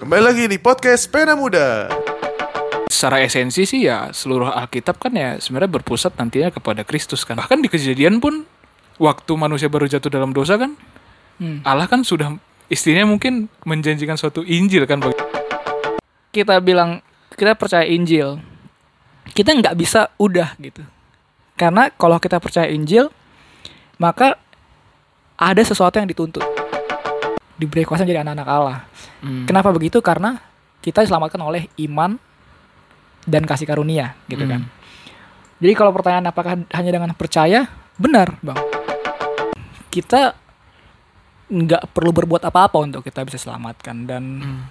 Kembali lagi di podcast Pena Muda. secara esensi sih ya seluruh Alkitab kan ya sebenarnya berpusat nantinya kepada Kristus kan. Bahkan di kejadian pun waktu manusia baru jatuh dalam dosa kan Hmm. Allah kan sudah istilahnya mungkin menjanjikan suatu Injil kan bagi kita bilang kita percaya Injil, kita nggak bisa udah gitu. Karena kalau kita percaya Injil, maka ada sesuatu yang dituntut. Diberi kuasa jadi anak-anak Allah. Hmm. Kenapa begitu? Karena kita diselamatkan oleh iman dan kasih karunia, gitu Hmm. kan. Jadi kalau pertanyaan apakah hanya dengan percaya, benar, bang. Kita nggak perlu berbuat apa-apa untuk kita bisa selamatkan dan Hmm.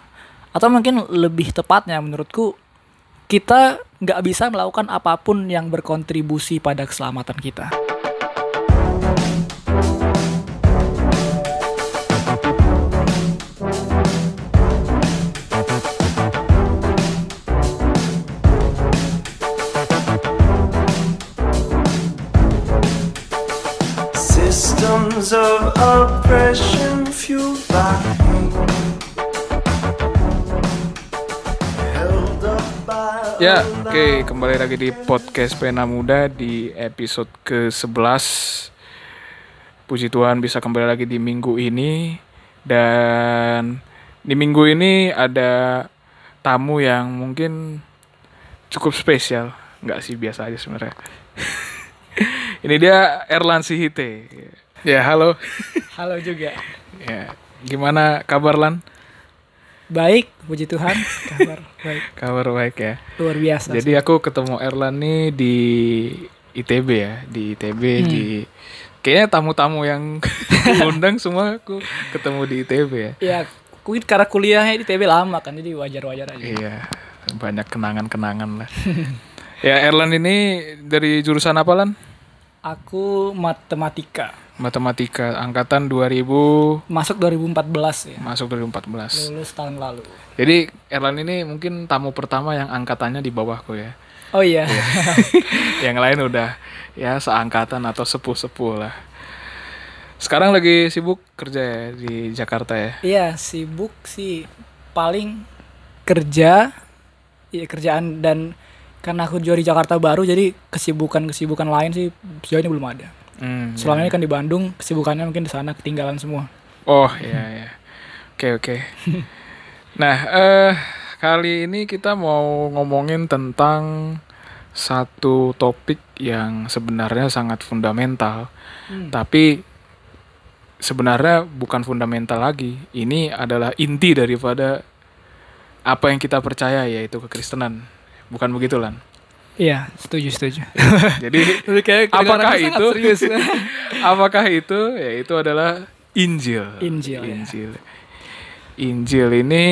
atau mungkin lebih tepatnya menurutku kita nggak bisa melakukan apa pun yang berkontribusi pada keselamatan kita. Systems of oppression fueled by Ya, oke lie. kembali lagi di podcast Pena Muda di episode ke-11 Puji Tuhan bisa kembali lagi di minggu ini. Dan di minggu ini ada tamu yang mungkin cukup spesial. Nggak sih, biasa aja sebenarnya. Ini dia Erlan Sihite Ya, halo Halo juga. ya, Gimana kabar Lan? Baik, puji Tuhan. Kabar baik. Kabar baik ya Luar biasa. Jadi aku ketemu Erlan nih di ITB ya, di ITB Hmm. di kayaknya tamu-tamu yang undang semua aku ketemu di ITB ya. ya, mungkin karena kuliahnya di TB lama kan, jadi wajar-wajar aja. Iya, banyak kenangan-kenangan lah. ya Erlan ini dari jurusan apa Lan? Aku matematika. Matematika angkatan 2000 Masuk 2014 ya. masuk 2014. Lulus tahun lalu. Jadi Erlan ini mungkin tamu pertama yang angkatannya di bawahku ya. Oh iya. yang lain udah ya seangkatan atau sepuh-sepuh lah. Sekarang lagi sibuk kerja ya di Jakarta ya. Iya, sibuk sih paling kerja, iya kerjaan dan karena aku juga di Jakarta baru jadi kesibukan-kesibukan lain sih sejauh ini belum ada. Hmm, Selama ya. ini kan di Bandung, kesibukannya mungkin di sana ketinggalan semua. Oh ya ya. Oke oke. Nah eh kali ini kita mau ngomongin tentang satu topik yang sebenarnya sangat fundamental, Hmm. tapi sebenarnya bukan fundamental lagi. Ini adalah inti daripada apa yang kita percaya yaitu kekristenan. Bukan begitu Lan? Iya, setuju setuju. Jadi apakah itu apakah itu ya itu adalah Injil. Injil, ya. Injil. Injil ini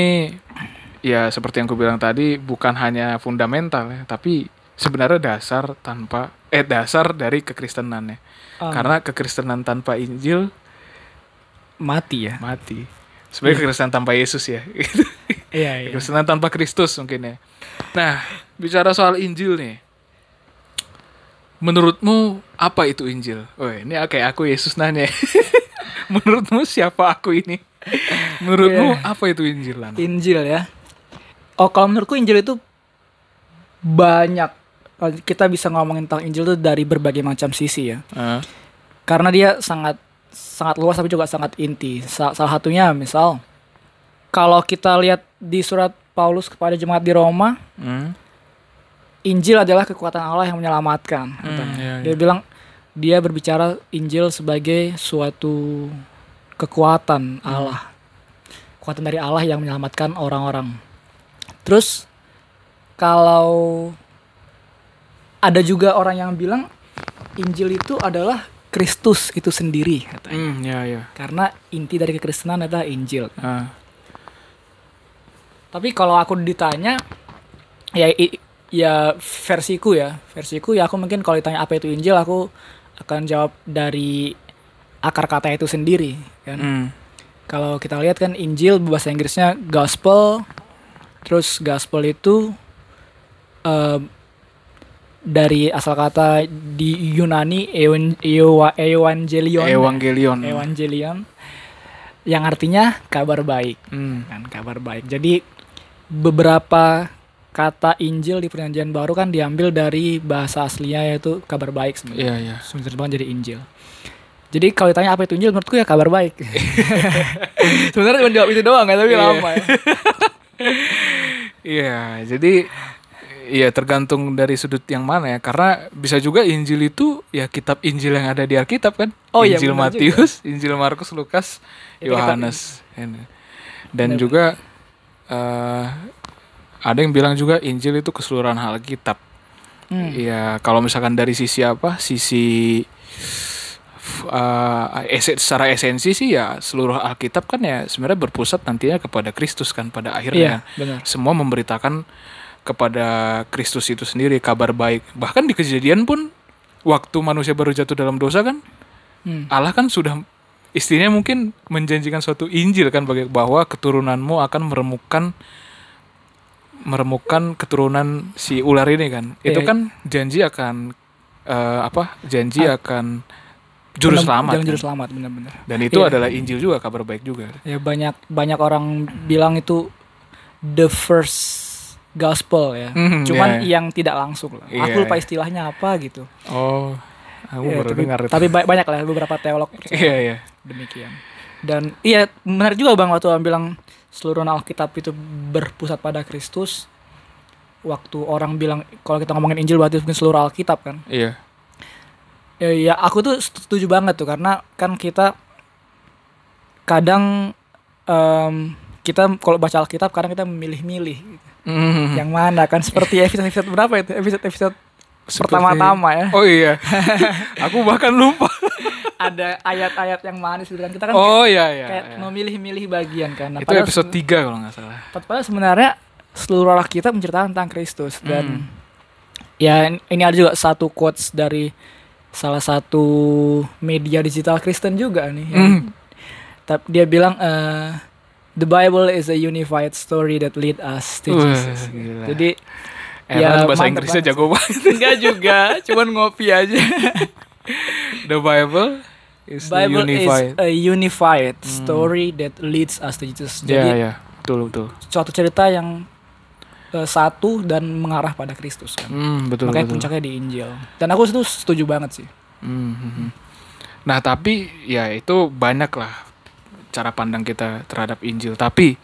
ya seperti yang aku bilang tadi bukan hanya fundamental ya, tapi sebenarnya dasar tanpa eh dasar dari kekristenan ya. Um, Karena kekristenan tanpa Injil mati ya. mati. Sebenarnya kekristenan tanpa Yesus ya. Iya, iya. Kekristenan tanpa Kristus mungkin ya. Nah, bicara soal Injil nih. Menurutmu apa itu Injil? Oh, ini kayak aku Yesus nanya. Menurutmu siapa aku ini? Menurutmu Iya. apa itu Injil Lan? Injil ya. Oh, kalau menurutku Injil itu banyak Kalau kita bisa ngomongin tentang Injil itu dari berbagai macam sisi ya. Ah, karena dia sangat sangat luas tapi juga sangat inti. Sa- salah satunya misal kalau kita lihat di surat Paulus kepada jemaat di Roma, hmm, Injil adalah kekuatan Allah yang menyelamatkan. katanya. iya, Dia iya. bilang dia berbicara Injil sebagai suatu kekuatan Allah. Kekuatan dari Allah yang menyelamatkan orang-orang. Terus kalau ada juga orang yang bilang Injil itu adalah Kristus itu sendiri katanya. hmm, ya ya. Karena inti dari kekristenan adalah Injil. Ah, Tapi kalau aku ditanya ya i- ya versiku ya, versiku ya aku mungkin kalau ditanya apa itu Injil aku akan jawab dari akar kata itu sendiri kan. hmm, Kalau kita lihat kan Injil bahasa Inggrisnya gospel. Terus gospel itu eh, dari asal kata di Yunani ewan, ewa- evangelion. Evangelion. Evangelion. yang artinya kabar baik Hmm. kan kabar baik. Jadi beberapa kata Injil di Perjanjian Baru kan diambil dari bahasa aslinya yaitu kabar baik sebenarnya. Iya, iya. Sebenarnya jadi Injil. Jadi kalau ditanya apa itu Injil menurutku ya kabar baik. sebenarnya cuma jawab itu doang kan tapi Iya. lama ya. Iya, jadi Iya tergantung dari sudut yang mana ya Karena bisa juga Injil itu Ya kitab Injil yang ada di Alkitab kan Oh iya, Injil benar Matius, Injil Markus, Lukas, Yohanes. Dan Benar, juga eh, Ada yang bilang juga Injil itu keseluruhan Alkitab Hmm. Iya kalau misalkan dari sisi apa Sisi eh, ese- secara esensi sih ya seluruh Alkitab kan ya sebenarnya berpusat nantinya kepada Kristus kan pada akhirnya Iya, benar. semua memberitakan kepada Kristus itu sendiri kabar baik. Bahkan di kejadian pun waktu manusia baru jatuh dalam dosa kan Hmm. Allah kan sudah istrinya mungkin menjanjikan suatu Injil kan bagi bahwa keturunanmu akan meremukkan meremukkan keturunan si ular ini kan. Itu Iya. kan janji akan eh, apa? Janji Ah. akan juru selamat. Jalan kan. juru selamat benar-benar. Dan itu Iya. adalah Injil juga kabar baik juga. Ya banyak banyak orang bilang itu the first gospel ya. Hmm, Cuman iya. yang tidak langsung lah. Iya. Aku lupa istilahnya apa gitu. Oh, aku Ya, baru tapi, dengar itu. tapi ba- banyak lah beberapa teolog Iya, iya. demikian. Dan iya benar juga Bang waktu Abang bilang seluruh Alkitab itu berpusat pada Kristus. Waktu orang bilang kalau kita ngomongin Injil berarti mungkin seluruh Alkitab kan. Iya. Ya, ya aku tuh setuju banget tuh karena kan kita kadang em, kita kalau baca Alkitab kadang kita memilih-milih gitu. Mhm. yang mana kan seperti episode episode berapa itu episode episode pertama-tama ya Oh iya. aku bahkan lupa. ada ayat-ayat yang manis gitu kan kita kan Oh iya iya. kayak iya. memilih-milih bagian kan Nah, Itu episode seben- 3 kalau nggak salah. padahal sebenarnya seluruh Alkitab menceritakan tentang Kristus dan Hmm. ya ini ada juga satu quotes dari salah satu media digital Kristen juga nih Hmm. Tap- dia bilang eh, the Bible is a unified story that lead us to Jesus. gila. Jadi Eh, ya, bahasa Inggrisnya banget jago banget. enggak juga, cuman ngopi aja. The Bible is Bible unified. is a unified Hmm. story that leads us to Jesus. Iya Jadi iya. Betul betul. suatu cerita yang eh, satu dan mengarah pada Kristus kan. Hmm, betul Makanya betul. puncaknya di Injil. Dan aku itu setuju banget sih. Hmm, hmm, hmm. Nah tapi ya itu banyak lah cara pandang kita terhadap Injil. Tapi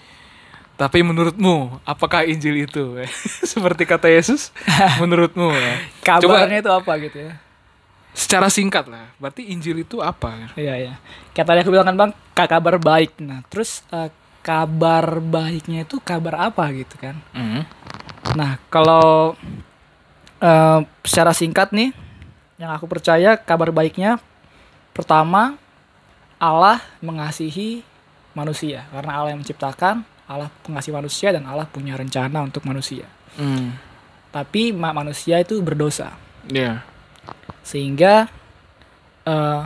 tapi menurutmu apakah Injil itu seperti kata Yesus? menurutmu ya? Kabarnya itu apa gitu ya? Secara singkat lah. Berarti Injil itu apa? Iya iya. Kayak tadi aku bilang kan bang, ka- kabar baik. Nah terus eh, kabar baiknya itu kabar apa gitu kan? Hmm. Nah kalau eh, secara singkat nih, yang aku percaya kabar baiknya pertama Allah mengasihi manusia karena Allah yang menciptakan, Allah pengasih manusia dan Allah punya rencana untuk manusia. Hmm. Tapi ma- manusia itu berdosa Iya. sehingga eh,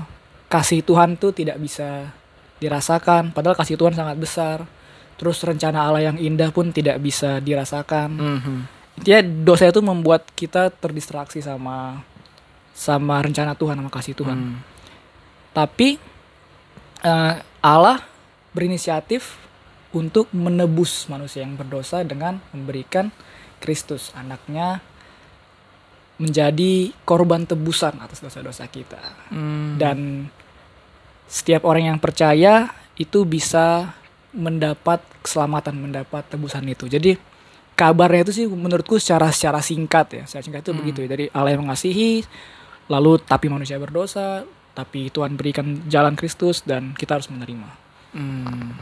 kasih Tuhan tuh tidak bisa dirasakan. Padahal kasih Tuhan sangat besar. Terus rencana Allah yang indah pun tidak bisa dirasakan. Mhm. Intinya dosa itu membuat kita terdistraksi sama sama rencana Tuhan sama kasih Tuhan. Hmm. Tapi eh, Allah berinisiatif untuk menebus manusia yang berdosa dengan memberikan Kristus anaknya menjadi korban tebusan atas dosa-dosa kita. Hmm. Dan setiap orang yang percaya itu bisa mendapat keselamatan, mendapat tebusan itu. Jadi kabarnya itu sih menurutku secara secara singkat ya, secara singkat itu Hmm. begitu ya. Dari Allah yang mengasihi, lalu tapi manusia berdosa, tapi Tuhan berikan jalan Kristus dan kita harus menerima. Hmm.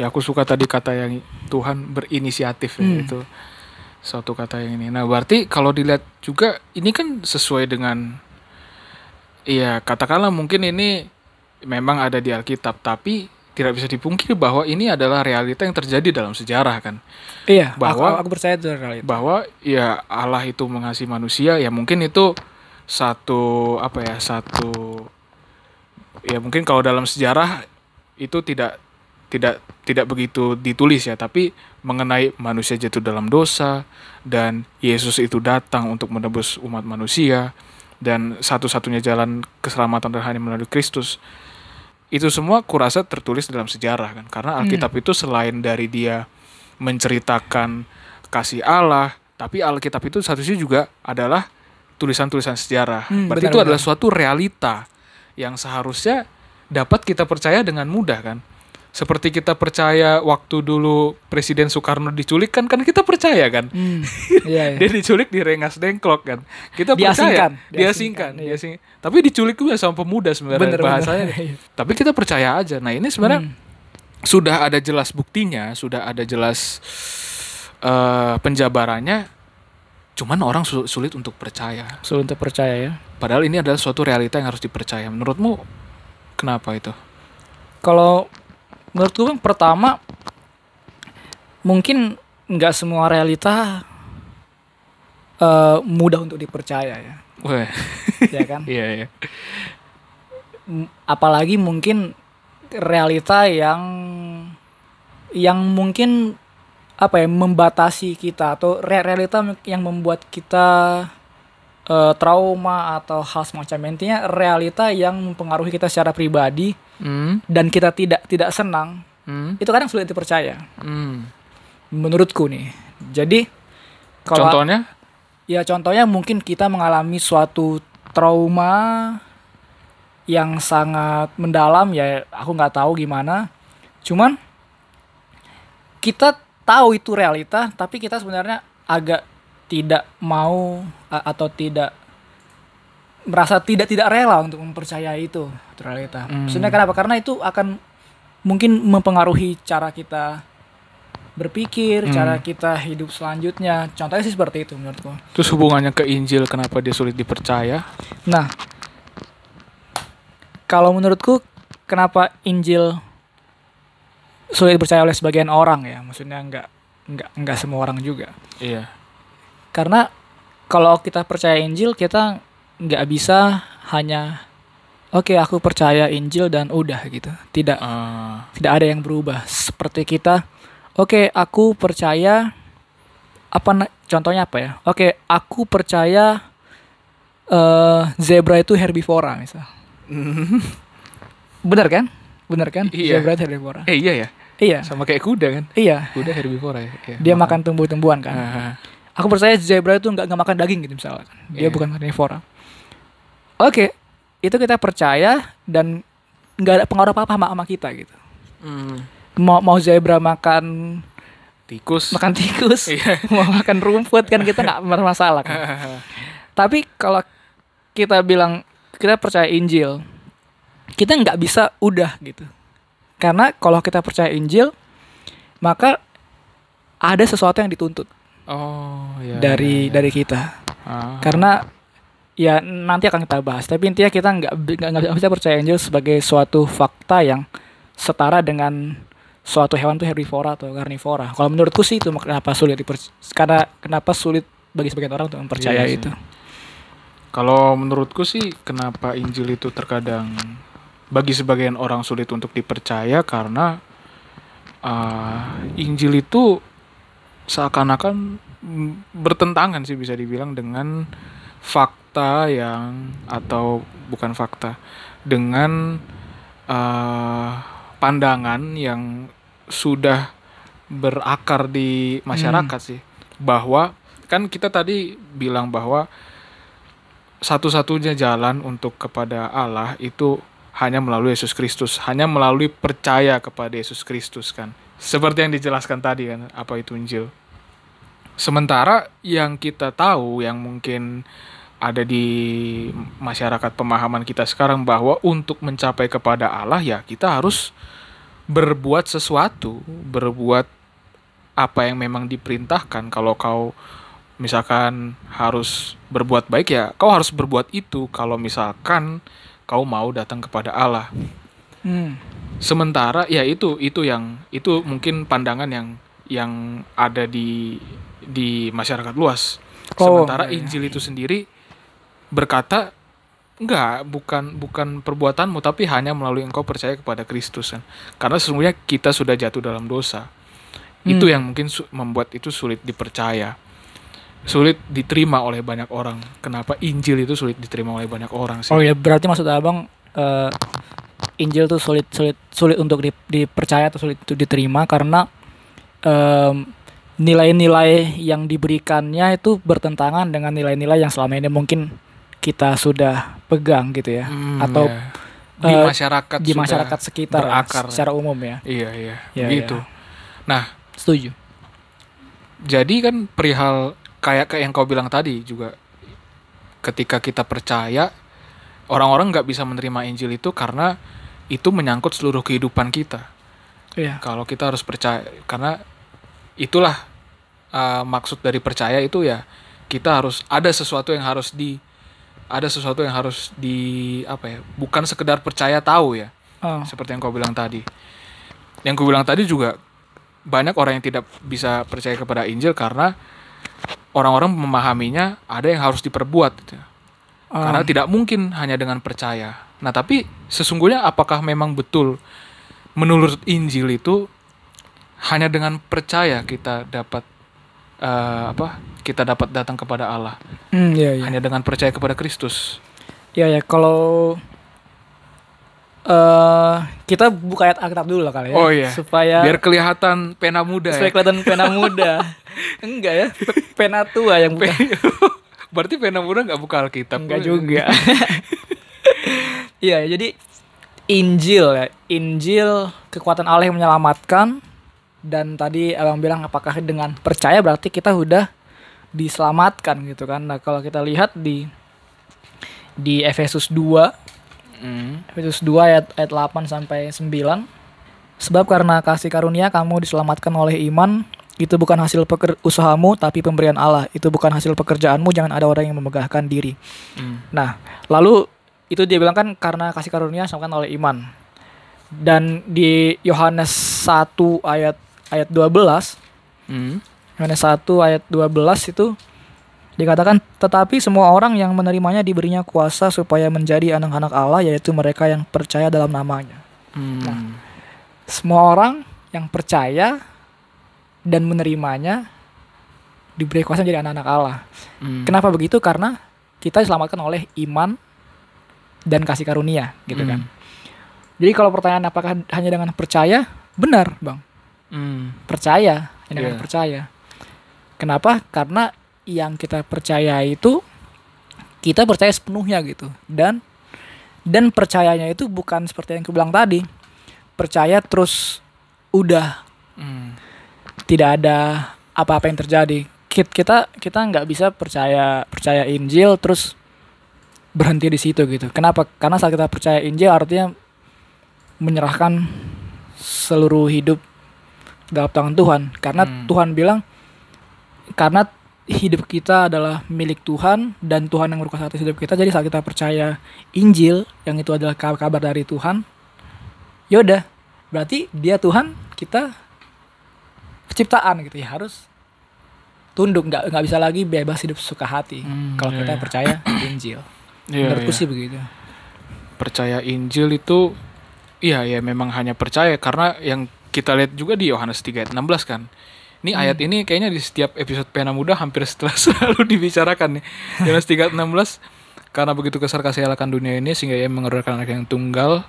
Ya aku suka tadi kata yang Tuhan berinisiatif ya Hmm. itu suatu kata yang ini. Nah berarti kalau dilihat juga ini kan sesuai dengan Iya katakanlah mungkin ini memang ada di Alkitab tapi tidak bisa dipungkiri bahwa ini adalah realita yang terjadi dalam sejarah kan Iya, Bahwa- aku, aku percaya itu realita. bahwa ya Allah itu mengasihi manusia ya mungkin itu satu apa ya satu ya mungkin kalau dalam sejarah itu tidak tidak tidak begitu ditulis ya tapi mengenai manusia jatuh dalam dosa dan Yesus itu datang untuk menebus umat manusia dan satu-satunya jalan keselamatan dan hanya melalui Kristus. Itu semua kurasa tertulis dalam sejarah kan? Karena Alkitab itu selain dari dia menceritakan kasih Allah tapi Alkitab itu satu sisi juga adalah tulisan-tulisan sejarah. Hmm, berarti benar, itu benar. adalah suatu realita yang seharusnya dapat kita percaya dengan mudah kan seperti kita percaya waktu dulu Presiden Soekarno diculik kan kan kita percaya kan Hmm, iya, iya. dia diculik di Rengas Dengklok kan kita Diasingkan, percaya diasingkan, diasingkan, iya. tapi diculik juga sama pemuda sebenarnya Bener, bener. bahasanya Iya. tapi kita percaya aja nah ini sebenarnya Hmm. sudah ada jelas buktinya sudah ada jelas eh, penjabarannya cuman orang su- sulit untuk percaya Sulit untuk percaya ya. padahal ini adalah suatu realita yang harus dipercaya menurutmu kenapa itu Kalau menurutku Bang, pertama mungkin nggak semua realita eh, mudah untuk dipercaya ya, Wah, ya kan? iya iya. M- Apalagi mungkin realita yang yang mungkin apa ya membatasi kita atau re- realita yang membuat kita eh, trauma atau hal semacam intinya realita yang mempengaruhi kita secara pribadi Hmm, dan kita tidak tidak senang hmm, itu kadang sulit dipercaya. Hmm. menurutku nih. Jadi kalau contohnya? Ya contohnya mungkin kita mengalami suatu trauma yang sangat mendalam ya aku nggak tahu gimana. Cuman kita tahu itu realita tapi kita sebenarnya agak tidak mau atau tidak merasa tidak tidak rela untuk mempercayai itu itu realita. Hmm. Maksudnya kenapa? Karena itu akan mungkin mempengaruhi cara kita berpikir, Hmm. cara kita hidup selanjutnya. Contohnya sih seperti itu menurutku. terus hubungannya ke Injil kenapa dia sulit dipercaya Nah, kalau menurutku kenapa Injil sulit dipercaya oleh sebagian orang ya? Maksudnya nggak nggak nggak semua orang juga. iya Karena kalau kita percaya Injil kita nggak bisa hanya oke aku percaya Injil dan udah gitu. Tidak Ah, tidak ada yang berubah. Seperti kita oke aku percaya apa contohnya apa ya? Oke, aku percaya eh zebra itu herbivora misal. Bener kan? Bener kan? Iya. Zebra itu herbivora. eh iya ya Iya. sama kayak kuda kan Iya. kuda herbivora ya Iya, Dia makan tumbuh-tumbuhan kan. Ah, Aku percaya zebra itu nggak makan daging gitu misalnya. Dia Iya. bukan karnivora. Oke, itu kita percaya dan nggak ada pengaruh apa-apa sama, sama kita gitu. hmm. Mau mau zebra makan tikus makan tikus, Iya. mau makan rumput kan kita nggak bermasalah kan. Tapi kalau kita bilang kita percaya Injil, kita nggak bisa udah gitu. Karena kalau kita percaya Injil, maka ada sesuatu yang dituntut oh iya dari iya, iya. dari kita. Ah. Karena ya nanti akan kita bahas. Tapi intinya kita nggak nggak bisa percaya Injil sebagai suatu fakta yang setara dengan suatu hewan itu herbivora atau karnivora. Kalau menurutku sih itu kenapa sulit diper- karena kenapa sulit bagi sebagian orang untuk mempercayai Iya itu. Kalau menurutku sih kenapa Injil itu terkadang bagi sebagian orang sulit untuk dipercaya karena ah, Injil itu seakan-akan bertentangan sih bisa dibilang dengan fakta yang atau bukan fakta dengan ah, pandangan yang sudah berakar di masyarakat sih bahwa kan kita tadi bilang bahwa satu-satunya jalan untuk kepada Allah itu hanya melalui Yesus Kristus, hanya melalui percaya kepada Yesus Kristus kan. Seperti yang dijelaskan tadi kan, apa itu Injil. Sementara yang kita tahu yang mungkin ada di masyarakat pemahaman kita sekarang bahwa untuk mencapai kepada Allah ya kita harus berbuat sesuatu, berbuat apa yang memang diperintahkan. Kalau kau misalkan harus berbuat baik ya kau harus berbuat itu kalau misalkan kau mau datang kepada Allah. Hmm. Sementara ya itu itu yang itu mungkin pandangan yang yang ada di di masyarakat luas. Oh, Sementara iya, iya. Injil itu sendiri berkata enggak bukan bukan perbuatanmu tapi hanya melalui engkau percaya kepada Kristus kan. Karena sesungguhnya kita sudah jatuh dalam dosa. Itu Hmm. yang mungkin membuat itu sulit dipercaya. Sulit diterima oleh banyak orang. Kenapa Injil itu sulit diterima oleh banyak orang sih? Oh ya berarti maksud abang eh, Injil tuh sulit sulit sulit untuk di- dipercaya atau sulit untuk diterima karena em, nilai-nilai yang diberikannya itu bertentangan dengan nilai-nilai yang selama ini mungkin kita sudah pegang gitu ya Hmm, atau ya. di eh, masyarakat di masyarakat sekitar berakar. secara umum ya Iya, iya. Ya, gitu. ya. Nah, setuju jadi kan perihal kayak kayak yang kau bilang tadi juga ketika kita percaya orang-orang nggak bisa menerima Injil itu karena itu menyangkut seluruh kehidupan kita. Iya. Kalau kita harus percaya karena itulah uh, maksud dari percaya itu ya kita harus ada sesuatu yang harus di ada sesuatu yang harus di apa ya bukan sekedar percaya tahu ya Oh, seperti yang kau bilang tadi. Yang kau bilang tadi juga banyak orang yang tidak bisa percaya kepada Injil karena orang-orang memahaminya ada yang harus diperbuat gitu. Karena tidak mungkin hanya dengan percaya. Nah, tapi sesungguhnya apakah memang betul menurut Injil itu hanya dengan percaya kita dapat eh, apa? Kita dapat datang kepada Allah. Hmm, iya, iya. Hanya dengan percaya kepada Kristus. Ya ya kalau eh kita buka ayat Alkitab dulu lah kali ya. Oh, iya. Supaya Biar kelihatan pena muda supaya ya. kelihatan pena muda. Enggak ya, pe- pena tua yang buka. Berarti pena muda nggak buka Alkitab. Enggak juga. Iya, jadi Injil ya. Injil kekuatan Allah yang menyelamatkan dan tadi Abang bilang apakah dengan percaya berarti kita udah diselamatkan gitu kan. Nah, kalau kita lihat di di Efesus 2 Hmm. Efesus 2 ayat, ayat 8 sampai 9. Sebab karena kasih karunia kamu diselamatkan oleh iman, itu bukan hasil peker- usahamu tapi pemberian Allah. Itu bukan hasil pekerjaanmu, jangan ada orang yang memegahkan diri. Hmm. Nah, lalu itu dia bilang kan karena kasih karunia diselamatkan oleh iman. Dan di Yohanes 1 ayat ayat 12, Hmm. Yohanes 1 ayat 12 itu dikatakan tetapi semua orang yang menerimanya diberinya kuasa supaya menjadi anak-anak Allah yaitu mereka yang percaya dalam namanya. Hmm. Semua orang yang percaya dan menerimanya diberi kuasa menjadi anak-anak Allah. Hmm. Kenapa begitu? Karena kita diselamatkan oleh iman dan kasih karunia, gitu kan. Hmm. Jadi kalau pertanyaan apakah hanya dengan percaya? Benar, Bang. Hmm. percaya hanya dengan Iya. percaya kenapa karena yang kita percaya itu kita percaya sepenuhnya gitu dan dan percayanya itu bukan seperti yang aku bilang tadi percaya terus udah Hmm. Tidak ada apa-apa yang terjadi. Kit- kita kita nggak bisa percaya percaya Injil terus berhenti di situ gitu. Kenapa? Karena saat kita percaya Injil artinya menyerahkan seluruh hidup dalam tangan Tuhan. Karena Hmm. Tuhan bilang karena hidup kita adalah milik Tuhan dan Tuhan yang berkuasa atas hidup kita jadi saat kita percaya Injil yang itu adalah kab- kabar dari Tuhan yaudah berarti dia Tuhan kita penciptaan gitu ya harus tunduk nggak nggak bisa lagi bebas hidup suka hati Hmm, kalau iya, kita iya. percaya Injil Iya, menurutku iya. sih begitu Percaya Injil itu iya ya memang hanya percaya karena yang kita lihat juga di Yohanes 3 ayat 16 kan. Ini Hmm. ayat ini kayaknya di setiap episode Pena Muda hampir setelah selalu dibicarakan nih. Yohanes 3 ayat 16 karena begitu besar kasih akan dunia ini sehingga ia mengerahkan anak yang tunggal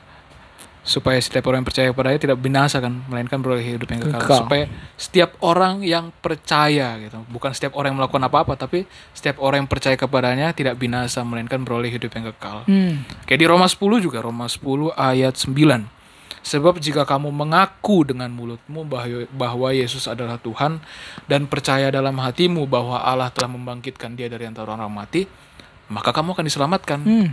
supaya setiap orang yang percaya kepadanya tidak binasa kan melainkan beroleh hidup yang kekal. Kekal. supaya setiap orang yang percaya gitu bukan setiap orang yang melakukan apa-apa tapi setiap orang yang percaya kepadanya tidak binasa melainkan beroleh hidup yang kekal hmm. Kayak di Roma 10 juga, Roma 10 ayat 9. Sebab jika kamu mengaku dengan mulutmu bahwa, bahwa Yesus adalah Tuhan dan percaya dalam hatimu bahwa Allah telah membangkitkan dia dari antara orang mati, maka kamu akan diselamatkan. Hmm.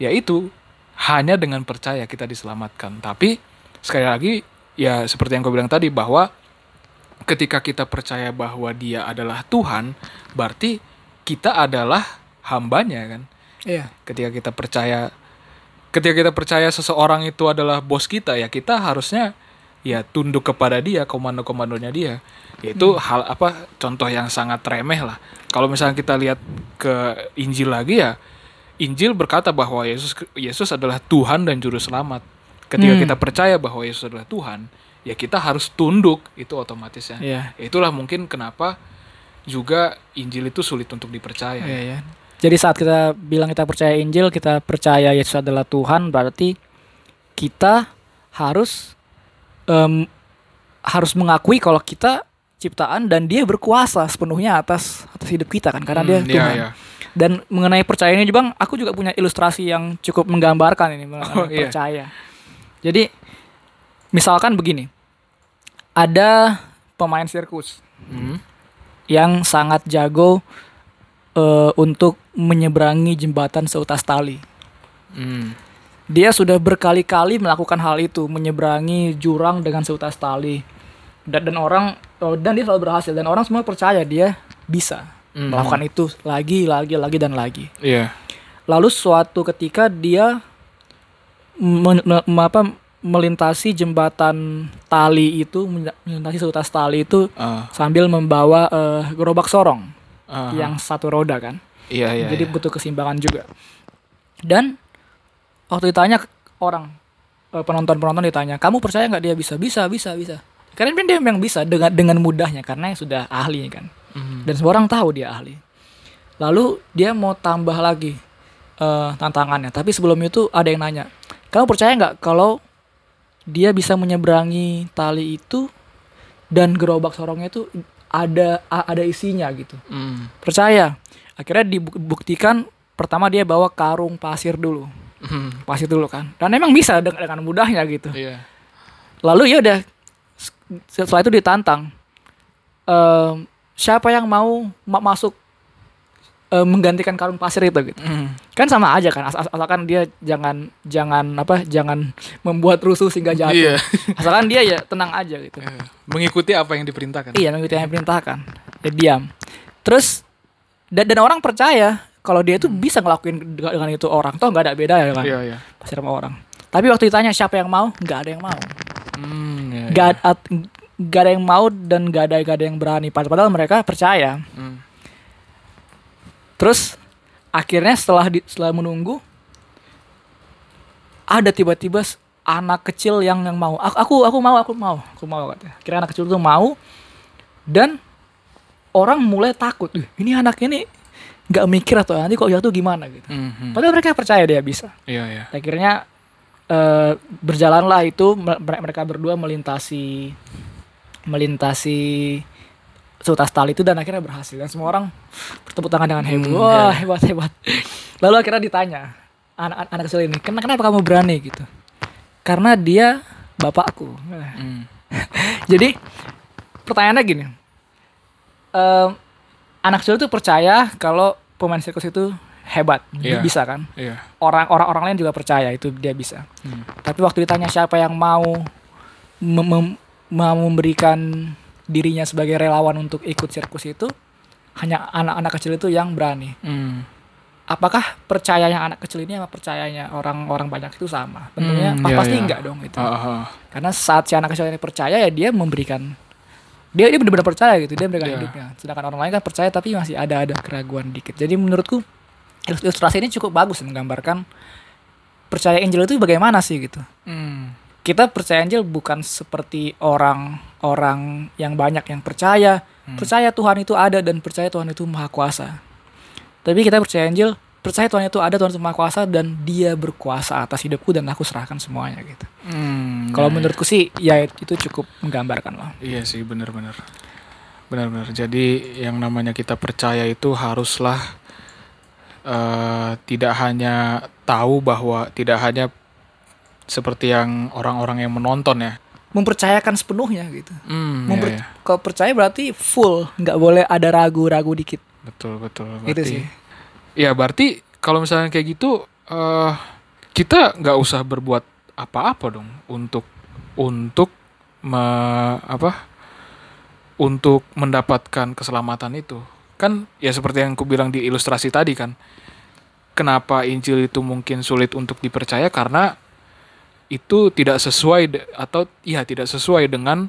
Yaitu hanya dengan percaya kita diselamatkan. Tapi sekali lagi ya seperti yang kau bilang tadi bahwa ketika kita percaya bahwa dia adalah Tuhan, berarti kita adalah hambanya kan? Iya. Ketika kita percaya ketika kita percaya seseorang itu adalah bos kita ya kita harusnya ya tunduk kepada dia komando-komandonya dia. Yaitu hal apa contoh yang sangat remeh lah. Kalau misalnya kita lihat ke Injil lagi ya Injil berkata bahwa Yesus Yesus adalah Tuhan dan juru selamat ketika Hmm. kita percaya bahwa Yesus adalah Tuhan ya kita harus tunduk itu otomatis ya iya itulah mungkin kenapa juga Injil itu sulit untuk dipercaya Iya, iya. Jadi saat kita bilang kita percaya Injil, kita percaya Yesus adalah Tuhan, berarti kita harus em, harus mengakui kalau kita ciptaan dan dia berkuasa sepenuhnya atas atas hidup kita kan karena dia Hmm, iya, Tuhan. iya. Dan mengenai percaya ini juga aku juga punya ilustrasi yang cukup menggambarkan ini mengenai Oh, iya. percaya. Jadi misalkan begini. Ada pemain sirkus Hmm. yang sangat jago eh, untuk menyeberangi jembatan seutas tali. Hmm. Dia sudah berkali-kali melakukan hal itu, menyeberangi jurang dengan seutas tali. Dan, dan orang oh, dan dia selalu berhasil dan orang semua percaya dia bisa Mhm. melakukan itu lagi, lagi, lagi dan lagi. Iya. Lalu suatu ketika dia men- me- me- apa, melintasi jembatan tali itu, melintasi seutas tali itu Ah, sambil membawa eh, gerobak sorong ah, yang satu roda kan. iya iya. Jadi iya. butuh keseimbangan juga. Dan waktu ditanya orang eh, penonton-penonton ditanya, "Kamu percaya nggak dia bisa?" Bisa, bisa, bisa. Karena dia memang bisa dengan dengan mudahnya karena sudah ahli kan. Mhm. Dan semua orang tahu dia ahli. Lalu dia mau tambah lagi eh, tantangannya. Tapi sebelum itu ada yang nanya, "Kamu percaya nggak kalau dia bisa menyeberangi tali itu dan gerobak sorongnya itu ada ada isinya gitu?" Hmm. percaya akhirnya dibuktikan pertama dia bawa karung pasir dulu Hmm. pasir dulu kan dan emang bisa dengan, dengan mudahnya gitu Iya. lalu ya udah setelah itu ditantang Ehm, siapa yang mau ma- masuk eh, menggantikan karung pasir itu gitu Hmm. kan sama aja kan as- as- asalkan dia jangan jangan apa jangan membuat rusuh sehingga jatuh Iya. asalkan dia ya tenang aja gitu Eh, Mengikuti apa yang diperintahkan. Iya, mengikuti yang diperintahkan. Ya diam. Terus dan, dan orang percaya kalau dia itu bisa ngelakuin dengan, itu orang. Toh nggak ada beda ya kan. Iya iya. Pasti sama orang. Tapi waktu ditanya siapa yang mau, nggak ada yang mau. Hmm, ad- nggak ada yang mau dan nggak ada nggak ada yang berani. Pad- Padahal mereka percaya. Hmm. Terus akhirnya setelah di, setelah menunggu ada tiba-tiba anak kecil yang yang mau. Aku aku aku mau, aku mau, aku mau katanya. Kira anak kecil itu mau dan orang mulai takut. "Ih, ini anak ini nggak mikir atau nanti kok jatuh gimana gitu. Hmm, hmm. Padahal mereka percaya dia bisa. Iya iya. Akhirnya eh, berjalanlah itu me- mereka berdua melintasi melintasi seutas tali itu dan akhirnya berhasil dan semua orang bertepuk tangan dengan heboh. Hmm, Wah, ya. hebat hebat. Lalu akhirnya ditanya anak anak kecil ini, "Kenapa kenapa kamu berani gitu?" Karena dia bapakku. Hmm. Jadi pertanyaannya gini. Em, anak kecil itu percaya kalau pemain sirkus itu hebat, Iya. bisa kan? Iya. orang orang orang lain juga percaya itu dia bisa. Hmm. Tapi waktu ditanya siapa yang mau mem- mem- mau memberikan dirinya sebagai relawan untuk ikut sirkus itu, hanya anak-anak kecil itu yang berani. Hmm. Apakah percayanya anak kecil ini sama percayanya orang-orang banyak itu sama? Tentunya Hmm, iya, pasti iya. enggak dong itu. Ah, ah, ah. Karena saat si anak kecil ini percaya ya dia memberikan dia dia benar-benar percaya gitu dia memberikan Iya. hidupnya. Sedangkan orang lain kan percaya tapi masih ada ada keraguan dikit. Jadi menurutku ilustrasi ini cukup bagus menggambarkan percaya Angel itu bagaimana sih gitu. Hmm. Kita percaya Angel bukan seperti orang-orang yang banyak yang percaya Hmm. percaya Tuhan itu ada dan percaya Tuhan itu maha kuasa. Tapi kita percaya Angel percaya Tuhan itu ada Tuhan itu maha kuasa dan Dia berkuasa atas hidupku dan aku serahkan semuanya gitu. Hmm. Kalau Nah, menurutku sih ya itu cukup menggambarkan loh. Iya sih benar-benar. Benar-benar. Jadi yang namanya kita percaya itu haruslah eh, tidak hanya tahu bahwa tidak hanya seperti yang orang-orang yang menonton ya. Mempercayakan sepenuhnya gitu. Hmm, Memper- iya, iya. Kalau percaya berarti full, nggak boleh ada ragu-ragu dikit. Betul betul. Itu Berarti, sih. Ya berarti kalau misalnya kayak gitu eh kita nggak usah berbuat apa-apa dong untuk untuk me- apa untuk mendapatkan keselamatan itu kan ya seperti yang aku bilang di ilustrasi tadi kan kenapa Injil itu mungkin sulit untuk dipercaya karena itu tidak sesuai atau ya tidak sesuai dengan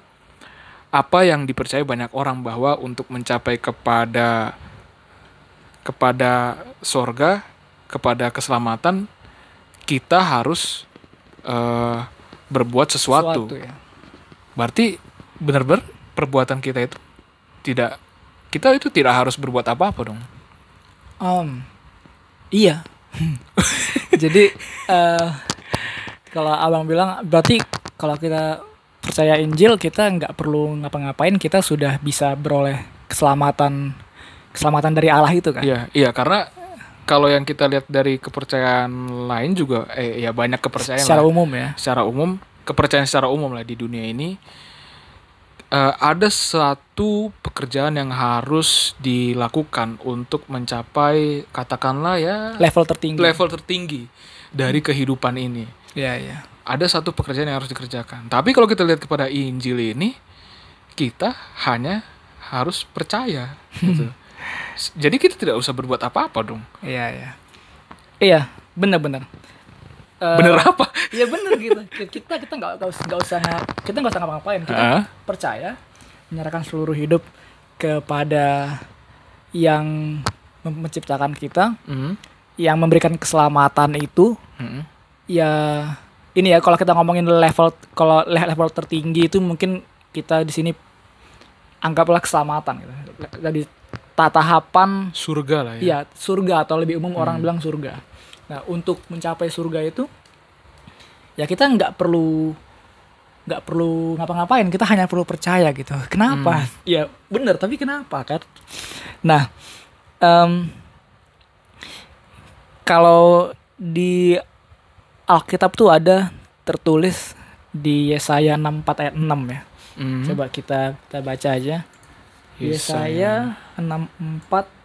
apa yang dipercaya banyak orang bahwa untuk mencapai kepada kepada sorga kepada keselamatan kita harus eh, berbuat sesuatu. ya. Berarti benar-benar perbuatan kita itu tidak kita itu tidak harus berbuat apa-apa dong. Om, iya. Jadi eh kalau abang bilang berarti kalau kita percaya Injil kita nggak perlu ngapa-ngapain kita sudah bisa beroleh keselamatan keselamatan dari Allah itu kan Iya, iya karena kalau yang kita lihat dari kepercayaan lain juga eh ya banyak kepercayaan secara lah. umum ya secara umum kepercayaan secara umum lah di dunia ini eh, ada satu pekerjaan yang harus dilakukan untuk mencapai katakanlah ya level tertinggi level tertinggi dari kehidupan ini. Iya iya Ada satu pekerjaan yang harus dikerjakan. Tapi kalau kita lihat kepada Injil ini, kita hanya harus percaya. Gitu. Jadi kita tidak usah berbuat apa-apa dong. iya iya iya benar-benar Eh, Bener apa? Iya bener gitu. Kita kita nggak nggak usah nggak usah kita nggak usah ngapa-ngapain. Kita Hah? percaya menyerahkan seluruh hidup kepada yang menciptakan kita, Mhm. yang memberikan keselamatan itu. Mhm. Ya ini ya kalau kita ngomongin level kalau le- level tertinggi itu mungkin kita di sini anggaplah keselamatan gitu. Dari ta- tahapan Surga lah ya. Iya, surga atau lebih umum orang bilang surga. Nah, untuk mencapai surga itu ya kita nggak perlu nggak perlu ngapa-ngapain, kita hanya perlu percaya gitu. Kenapa? Ya bener, tapi kenapa kan? Nah, em, kalau di Alkitab tuh ada tertulis di Yesaya 64 ayat 6 ya. Mhm. Coba kita kita baca aja. Yesaya 64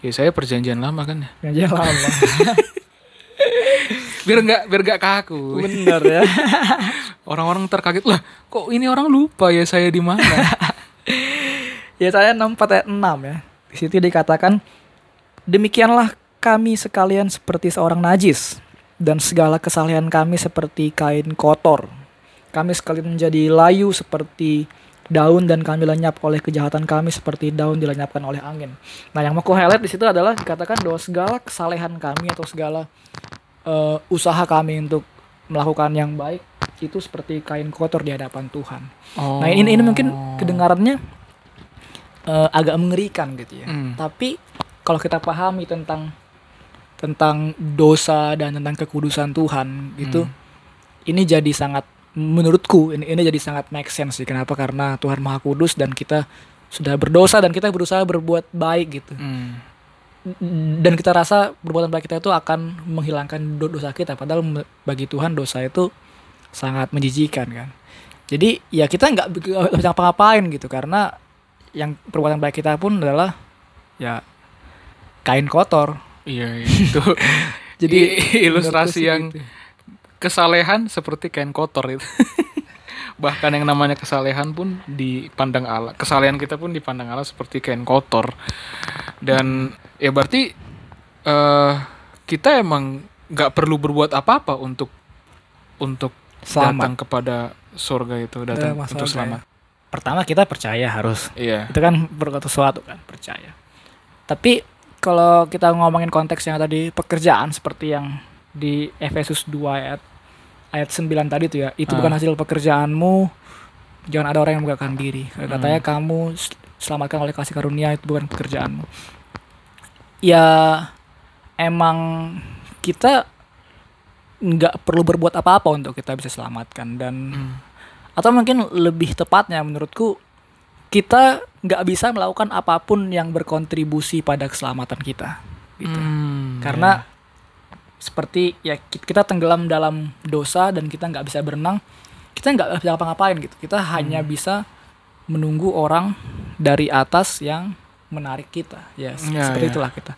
Yesaya perjanjian lama kan ya. yang lama. Biar nggak biar nggak kaku. Bener ya. Orang-orang terkaget lah. Kok ini orang lupa ya saya di mana? ya saya 64 ayat 6 ya. Di situ dikatakan demikianlah kami sekalian seperti seorang najis dan segala kesalahan kami seperti kain kotor. Kami sekalian menjadi layu seperti daun dan kami lenyap oleh kejahatan kami seperti daun dilenyapkan oleh angin. Nah, yang mau ku highlight di situ adalah dikatakan bahwa segala kesalehan kami atau segala eh, usaha kami untuk melakukan yang baik itu seperti kain kotor di hadapan Tuhan. Oh. Nah ini ini mungkin kedengarannya eh, agak mengerikan gitu ya. Hmm. Tapi kalau kita pahami tentang tentang dosa dan tentang kekudusan Tuhan gitu, ini jadi sangat menurutku ini ini jadi sangat make sense sih. Kenapa? Karena Tuhan Maha Kudus dan kita sudah berdosa dan kita berusaha berbuat baik gitu. Hmm. Dan kita rasa perbuatan baik kita itu akan menghilangkan do- dosa kita. Padahal bagi Tuhan dosa itu sangat menjijikan kan. Jadi ya kita nggak bi- nggak bisa ngapa-ngapain gitu karena yang perbuatan baik kita pun adalah ya kain kotor. Iya, iya. itu. Jadi ilustrasi yang gitu. Kesalehan seperti kain kotor itu. Bahkan yang namanya kesalehan pun dipandang Allah. Kesalehan kita pun dipandang Allah seperti kain kotor. Dan ya berarti eh kita emang nggak perlu berbuat apa-apa untuk untuk Selamat. datang kepada surga itu, datang Eh, untuk selamat. Pertama kita percaya harus Iya. itu kan berkata sesuatu kan percaya tapi kalau kita ngomongin konteks yang tadi pekerjaan seperti yang di Efesus 2 ayat ayat 9 tadi tuh ya itu Ah. bukan hasil pekerjaanmu. Jangan ada orang yang menggagalkan diri. Katanya kamu s- selamatkan oleh kasih karunia itu bukan pekerjaanmu. Ya emang kita nggak perlu berbuat apa-apa untuk kita bisa selamatkan dan Hmm. atau mungkin lebih tepatnya menurutku kita nggak bisa melakukan apa pun yang berkontribusi pada keselamatan kita gitu. Hmm, karena seperti ya ki- kita tenggelam dalam dosa dan kita nggak bisa berenang kita nggak bisa ngapa-ngapain gitu kita hanya bisa menunggu orang dari atas yang menarik kita ya Ya, seperti ya. itulah kita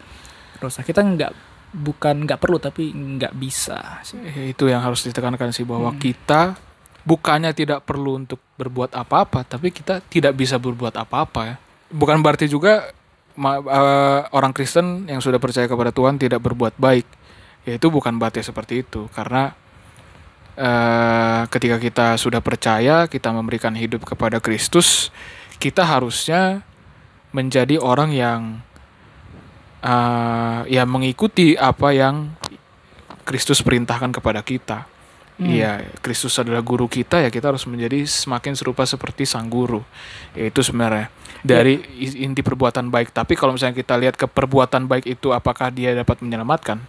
dosa kita nggak bukan nggak perlu tapi nggak bisa. Eh, itu yang harus ditekankan sih bahwa Hmm. kita bukannya tidak perlu untuk berbuat apa-apa tapi kita tidak bisa berbuat apa-apa ya bukan berarti juga ma- eh, orang Kristen yang sudah percaya kepada Tuhan tidak berbuat baik ya itu bukan berarti seperti itu karena eh, ketika kita sudah percaya kita memberikan hidup kepada Kristus kita harusnya menjadi orang yang eh, ya mengikuti apa yang Kristus perintahkan kepada kita. Hmm. Iya, Kristus adalah guru kita ya kita harus menjadi semakin serupa seperti sang guru. Ya itu sebenarnya dari Ya. inti perbuatan baik. Tapi kalau misalnya kita lihat ke perbuatan baik itu apakah dia dapat menyelamatkan?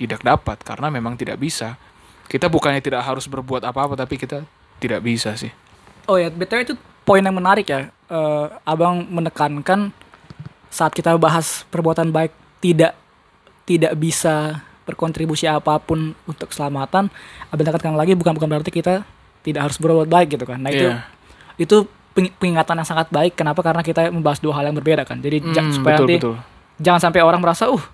Tidak dapat karena memang tidak bisa. Kita bukannya tidak harus berbuat apa-apa tapi kita tidak bisa sih. Oh ya, btw itu poin yang menarik ya. Eh, abang menekankan saat kita bahas perbuatan baik tidak tidak bisa berkontribusi apa pun untuk keselamatan. Abang tekankan lagi bukan bukan berarti kita tidak harus berbuat baik gitu kan. Nah itu Iya. itu peng- pengingatan yang sangat baik. Kenapa? Karena kita membahas dua hal yang berbeda kan. Jadi ja- Hmm, supaya betul nanti betul. jangan sampai orang merasa, uh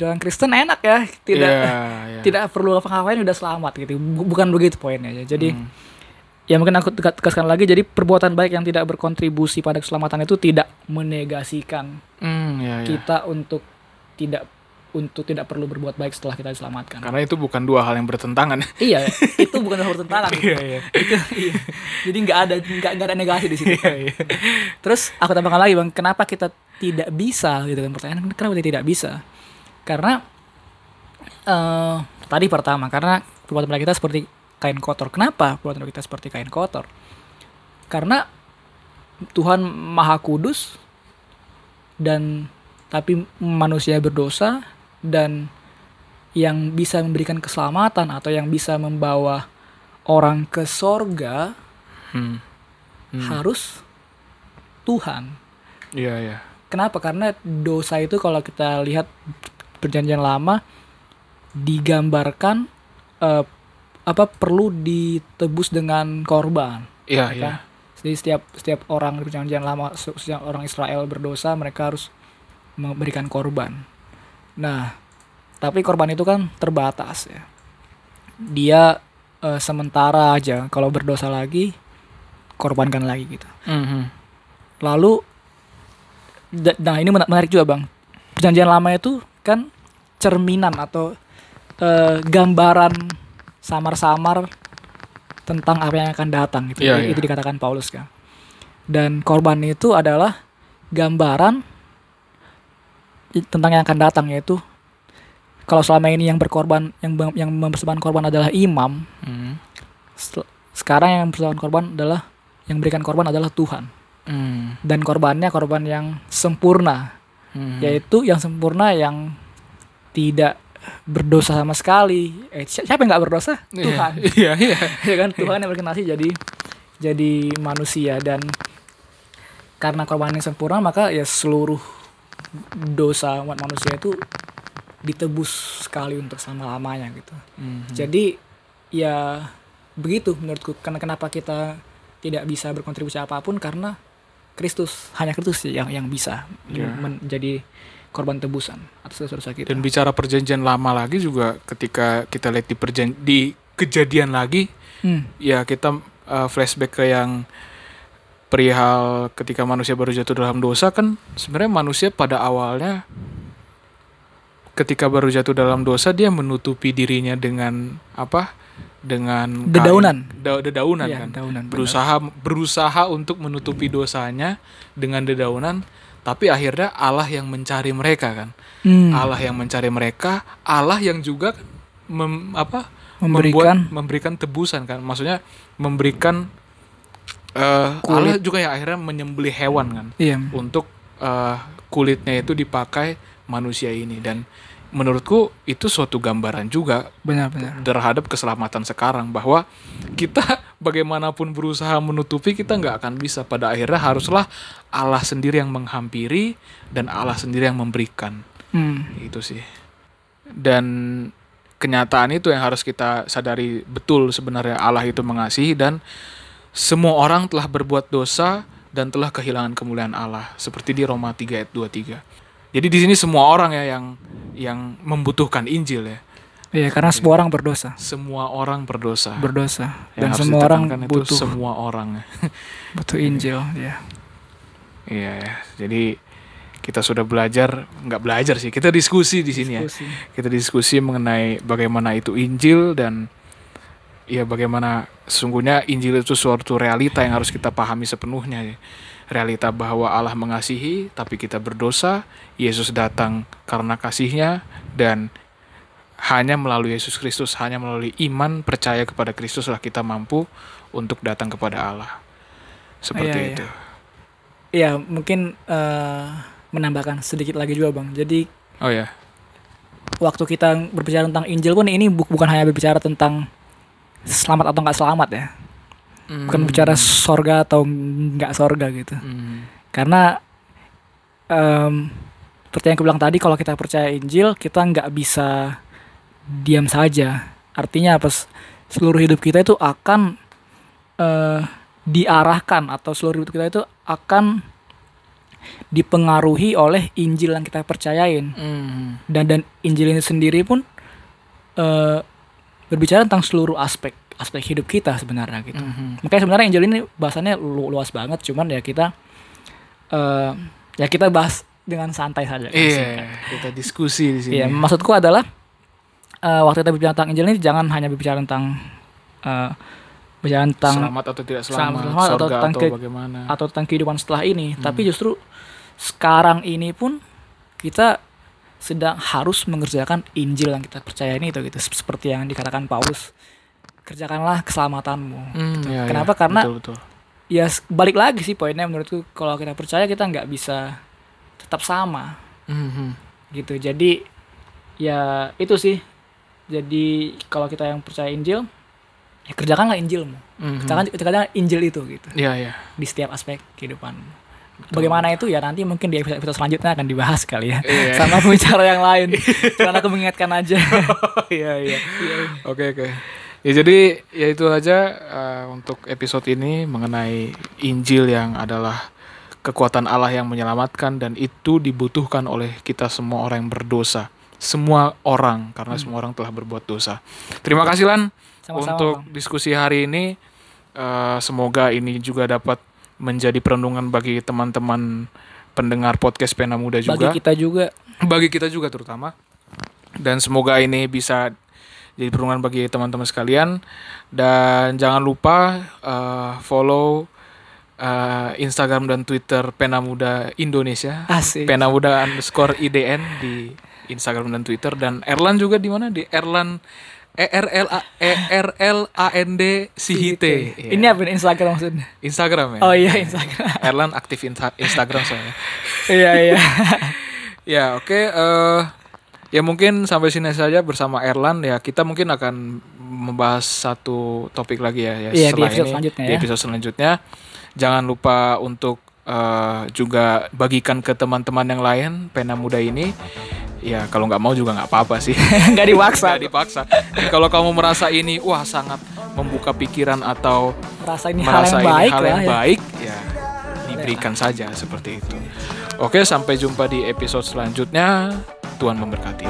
jalan Kristen enak ya, tidak Iya, iya. tidak perlu apa-apain udah selamat gitu. Bu- Bukan begitu poinnya ya. Jadi Hmm. ya mungkin aku tegas- tegaskan lagi. Jadi perbuatan baik yang tidak berkontribusi pada keselamatan itu tidak menegasikan Hmm, iya, iya. kita untuk tidak untuk tidak perlu berbuat baik setelah kita diselamatkan. Karena itu bukan dua hal yang bertentangan. iya, itu bukan hal bertentangan. Iya, iya. itu iya. Jadi nggak ada nggak ada negasi di situ. Iya, iya. Terus aku tambahkan lagi bang, kenapa kita tidak bisa gitu kan pertanyaan kenapa kita tidak bisa? Karena eh tadi pertama karena perbuatan baik kita seperti kain kotor. Kenapa perbuatan baik kita seperti kain kotor? Karena Tuhan Maha Kudus dan tapi manusia berdosa dan yang bisa memberikan keselamatan atau yang bisa membawa orang ke sorga Hmm. Hmm. harus Tuhan. Iya, iya. Kenapa? Karena dosa itu kalau kita lihat perjanjian lama digambarkan eh, apa perlu ditebus dengan korban. Iya, ya iya. Jadi setiap setiap orang di perjanjian lama, se- setiap orang Israel berdosa, mereka harus memberikan korban. Nah, tapi korban itu kan terbatas ya. Dia eh, sementara aja. Kalau berdosa lagi, korbankan lagi gitu. Mhm. Lalu, da- nah ini mena- menarik juga bang. Perjanjian lama itu kan cerminan atau eh, gambaran samar-samar tentang apa yang akan datang gitu. Iya, itu iya. dikatakan Paulus kan. Dan korban itu adalah gambaran tentang yang akan datang yaitu kalau selama ini yang berkorban yang yang mempersembahkan korban adalah imam, sel- sekarang yang mempersembahkan korban adalah yang memberikan korban adalah Tuhan Hmm. dan korbannya korban yang sempurna Hmm. yaitu yang sempurna yang tidak berdosa sama sekali. Eh si- siapa yang nggak berdosa? Iya, Tuhan. Iya, iya. ya kan? Tuhan yang berkenasi jadi jadi manusia. Dan karena korban yang sempurna maka ya seluruh dosa umat manusia itu ditebus sekali untuk selama lamanya gitu. Mhm. jadi ya begitu menurutku. Karena kenapa kita tidak bisa berkontribusi apa pun? Karena Kristus hanya Kristus sih yang yang bisa Ya. menjadi korban tebusan atas dosa-dosa kita. Dan bicara perjanjian lama lagi juga ketika kita lihat di perjan di kejadian lagi Hmm, ya kita uh, flashback ke yang perihal ketika manusia baru jatuh dalam dosa kan sebenarnya manusia pada awalnya ketika baru jatuh dalam dosa dia menutupi dirinya dengan apa dengan kain- Dedaunan. da- dedaunan iya, kan? daunan, benar. berusaha berusaha untuk menutupi dosanya dengan dedaunan tapi akhirnya Allah yang mencari mereka kan? Hmm, Allah yang mencari mereka Allah yang juga mem- apa? Memberikan. Membuat, memberikan tebusan kan? Maksudnya memberikan Kulit. Allah juga ya akhirnya menyembelih hewan kan? Iya. Untuk eh, kulitnya itu dipakai manusia ini. Dan menurutku itu suatu gambaran juga benar-benar. terhadap keselamatan sekarang bahwa kita bagaimanapun berusaha menutupi kita nggak akan bisa. Pada akhirnya haruslah Allah sendiri yang menghampiri dan Allah sendiri yang memberikan. Hmm, itu sih. Dan kenyataan itu yang harus kita sadari betul sebenarnya Allah itu mengasihi dan semua orang telah berbuat dosa dan telah kehilangan kemuliaan Allah. Seperti di Roma 3 ayat 23 jadi di sini semua orang ya yang yang membutuhkan Injil ya. Iya karena semua orang berdosa. Semua orang berdosa. Berdosa. Yang dan semua orang butuh semua orang. butuh Injil ya iya ya. jadi kita sudah belajar nggak belajar sih kita diskusi di sini ya. Kita diskusi mengenai bagaimana itu Injil dan ya bagaimana sesungguhnya Injil itu suatu realita yang harus kita pahami sepenuhnya ya. Realita bahwa Allah mengasihi tapi kita berdosa Yesus datang karena kasihnya dan hanya melalui Yesus Kristus hanya melalui iman percaya kepada Kristus lah kita mampu untuk datang kepada Allah. Seperti iya. itu. Iya mungkin eh, menambahkan sedikit lagi juga bang. Jadi oh ya waktu kita berbicara tentang Injil pun ini bu- bukan hanya berbicara tentang selamat atau nggak selamat ya Hmm. bukan bicara sorga atau nggak sorga gitu Hmm. karena em seperti yang aku bilang tadi kalau kita percaya Injil kita nggak bisa diam saja artinya apa seluruh hidup kita itu akan eh, diarahkan atau seluruh hidup kita itu akan dipengaruhi oleh Injil yang kita percayain Hmm. dan dan Injil ini sendiri pun eh, berbicara tentang seluruh aspek aspek hidup kita sebenarnya gitu Mhm. makanya sebenarnya Injil ini bahasannya lu- luas banget cuman ya kita eh ya kita bahas dengan santai saja kan, Iya, kita diskusi di sini. Iya, maksudku adalah eh, waktu kita berbicara tentang Injil ini jangan hanya berbicara tentang eh berbicara tentang selamat atau tidak selamat, selamat atau tentang atau, ke- bagaimana. atau tentang kehidupan setelah ini, tapi justru sekarang ini pun kita sedang harus mengerjakan Injil yang kita percaya ini itu gitu seperti yang dikatakan Paulus kerjakanlah keselamatanmu Hmm, iya, Kenapa? iya. Karena- betul, betul. ya balik lagi sih poinnya menurutku kalau kita percaya kita nggak bisa tetap sama Mhm. gitu jadi ya itu sih jadi kalau kita yang percaya Injil ya kerjakanlah Injilmu Mhm. kerjakan kerjakan Injil itu gitu Iya, iya. di setiap aspek kehidupan bagaimana itu ya nanti mungkin di episode, episode selanjutnya akan dibahas kali ya Iya. sama pembicara yang lain karena aku mengingatkan aja Iya, iya. Oke, oke. Ya jadi ya itu aja uh, untuk episode ini mengenai Injil yang adalah kekuatan Allah yang menyelamatkan dan itu dibutuhkan oleh kita semua orang yang berdosa. Semua orang karena semua orang telah berbuat dosa. Terima kasih Lan Sama-sama, untuk diskusi hari ini. Uh, semoga ini juga dapat menjadi perenungan bagi teman-teman pendengar podcast Pena Muda juga bagi kita juga bagi kita juga terutama dan semoga ini bisa jadi perungan bagi teman-teman sekalian. Dan jangan lupa uh, follow uh, Instagram dan Twitter Pena Muda Indonesia. Asik. Pena Muda underscore IDN di Instagram dan Twitter. Dan Erlan juga di mana? Di Erlan E R L A E R L A N D Sihite. Iya. ini apa nih Instagram maksudnya? Instagram ya. Oh iya Instagram. Erlan aktif insta- Instagram soalnya. Iya iya. Ya oke, eh ya mungkin sampai sini saja bersama Erlan ya kita mungkin akan membahas satu topik lagi ya, ya Iya, di episode ini, selanjutnya di ya. episode selanjutnya. Jangan lupa untuk eh, juga bagikan ke teman-teman yang lain pena muda ini. Ya kalau nggak mau juga nggak apa-apa sih. nggak dipaksa Nggak dipaksa. Dan kalau kamu merasa ini wah sangat membuka pikiran atau merasa ini hal yang ini baik hal lah yang ya. baik ya diberikan saja seperti itu. Oke, sampai jumpa di episode selanjutnya. Tuhan memberkati.